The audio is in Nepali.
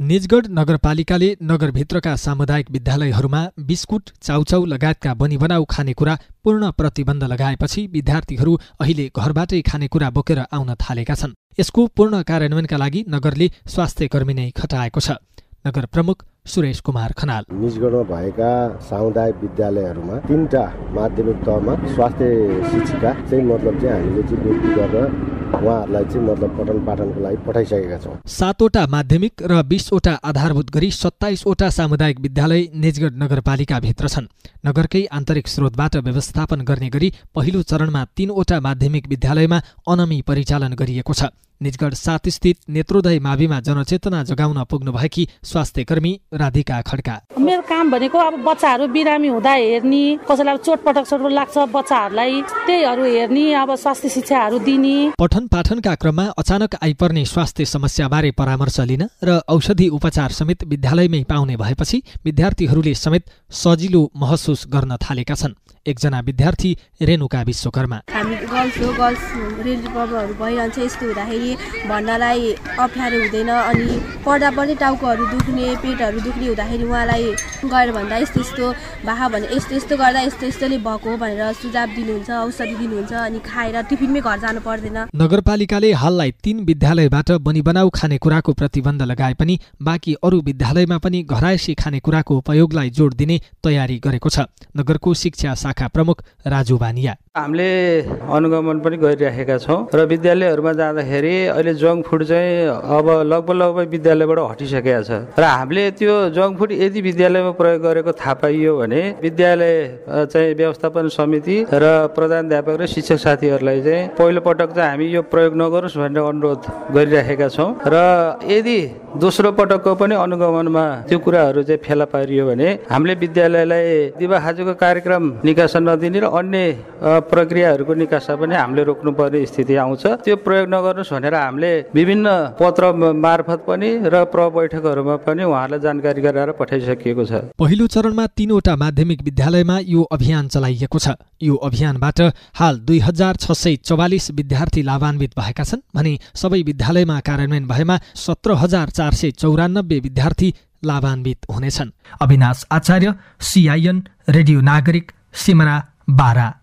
निजगढ नगरपालिकाले नगरभित्रका सामुदायिक विद्यालयहरूमा बिस्कुट चाउचाउ लगायतका बनिबनाउ खानेकुरा पूर्ण प्रतिबन्ध लगाएपछि विद्यार्थीहरू अहिले घरबाटै खानेकुरा बोकेर आउन थालेका छन्। यसको पूर्ण कार्यान्वयनका लागि नगरले स्वास्थ्य कर्मी नै खटाएको छ। नगर प्रमुख सुरेश कुमार खनाल। निजगढमा भएका सामुदायिक विद्यालयहरूमा तिनवटा माध्यमिक तहमा स्वास्थ्य शिक्षिका चाहिँ मतलब चाहिँ हामीले चाहिँ नियुक्ति गरेर उहाँहरूलाई चाहिँ मतलब पठन पाठनको लागि पठाइसकेका छौँ। सातवटा माध्यमिक र बिसवटा आधारभूत गरी सत्ताइसवटा सामुदायिक विद्यालय निजगढ नगरपालिकाभित्र छन्। नगरकै आन्तरिक स्रोतबाट व्यवस्थापन गर्ने गरी पहिलो चरणमा तीनवटा माध्यमिक विद्यालयमा अनमी परिचालन गरिएको छ। निजगढ सात स्थित नेत्रोदय माविमा जनचेतना जगाउन पुग्नुभएकी स्वास्थ्य कर्मी राधिका खड्का। मेरो काम भनेको अब बच्चाहरू बिरामी हुँदा हेर्ने कसैलाई चोटपटक चोटपटक लाग्छ बच्चाहरूलाई त्यहीहरू हेर्ने अब स्वास्थ्य शिक्षाहरू दिने। पठन पाठनका क्रममा अचानक आइपर्ने स्वास्थ्य समस्याबारे परामर्श लिन र औषधि उपचार समेत विद्यालयमै पाउने भएपछि विद्यार्थीहरूले समेत सजिलो महसुस गर्न थालेका छन्। एकजना विद्यार्थी रेणुका विश्वकर्मा। हामी गर्ल्स हो गर्ल्स रिलेटिभ प्रब्लमहरू भइरहन्छ यस्तो हुँदाखेरि भन्नलाई अप्ठ्यारो हुँदैन अनि पढ्दा पनि टाउकोहरू दुख्ने पेटहरू दुख्ने हुँदाखेरि उहाँलाई गएर भन्दा यस्तो यस्तो भा भने यस्तो यस्तो गर्दा यस्तो यस्तोले भएको भनेर सुझाव दिनुहुन्छ औषधि दिनुहुन्छ अनि खाएर टिफिनमै घर जानु पर्दैन। नगरपालिकाले हाललाई तीन विद्यालयबाट बनी बनाउ खानेकुराको प्रतिबन्ध लगाए पनि बाँकी अरू विद्यालयमा पनि घरायसी खानेकुराको उपयोगलाई जोड दिने तयारी गरेको छ। नगरको शिक्षा शाखा प्रमुख राजु बानिया। हामीले अनुगमन पनि गरिराखेका छौँ र विद्यालयहरूमा जाँदाखेरि अहिले जङ्क फुड चाहिँ अब लगभग लगभग विद्यालयबाट हटिसकेका छ। र हामीले त्यो जङ्क फुड यदि विद्यालयमा प्रयोग गरेको थाहा पाइयो भने विद्यालय चाहिँ व्यवस्थापन समिति र प्रधानध्यापक र शिक्षक साथीहरूलाई चाहिँ पहिलो पटक चाहिँ हामी यो प्रयोग नगरोस् भनेर अनुरोध गरिराखेका छौँ। र यदि दोस्रो पटकको पनि अनुगमनमा त्यो कुराहरू चाहिँ फेला पारियो भने हामीले विद्यालयलाई दिवा कार्यक्रम निकास नदिने र अन्य प्रक्रियाहरूको निकासा पनि हामीले रोक्नुपर्ने स्थिति आउँछ। त्यो प्रयोग नगर्नुहोस् भनेर हामीले विभिन्न पत्र मार्फत पनि र प्र बैठकहरूमा पनि उहाँहरूलाई जानकारी गराएर पठाइसकिएको छ। पहिलो चरणमा तीनवटा माध्यमिक विद्यालयमा यो अभियान चलाइएको छ। यो अभियानबाट हाल दुई हजार छ सय चौवालिस विद्यार्थी लाभान्वित भएका छन् भने सबै विद्यालयमा कार्यान्वयन भएमा सत्र हजार चार सय चौरानब्बे विद्यार्थी लाभान्वित हुनेछन्। Avinash Acharya C I N radio Nagarik. Simara Bara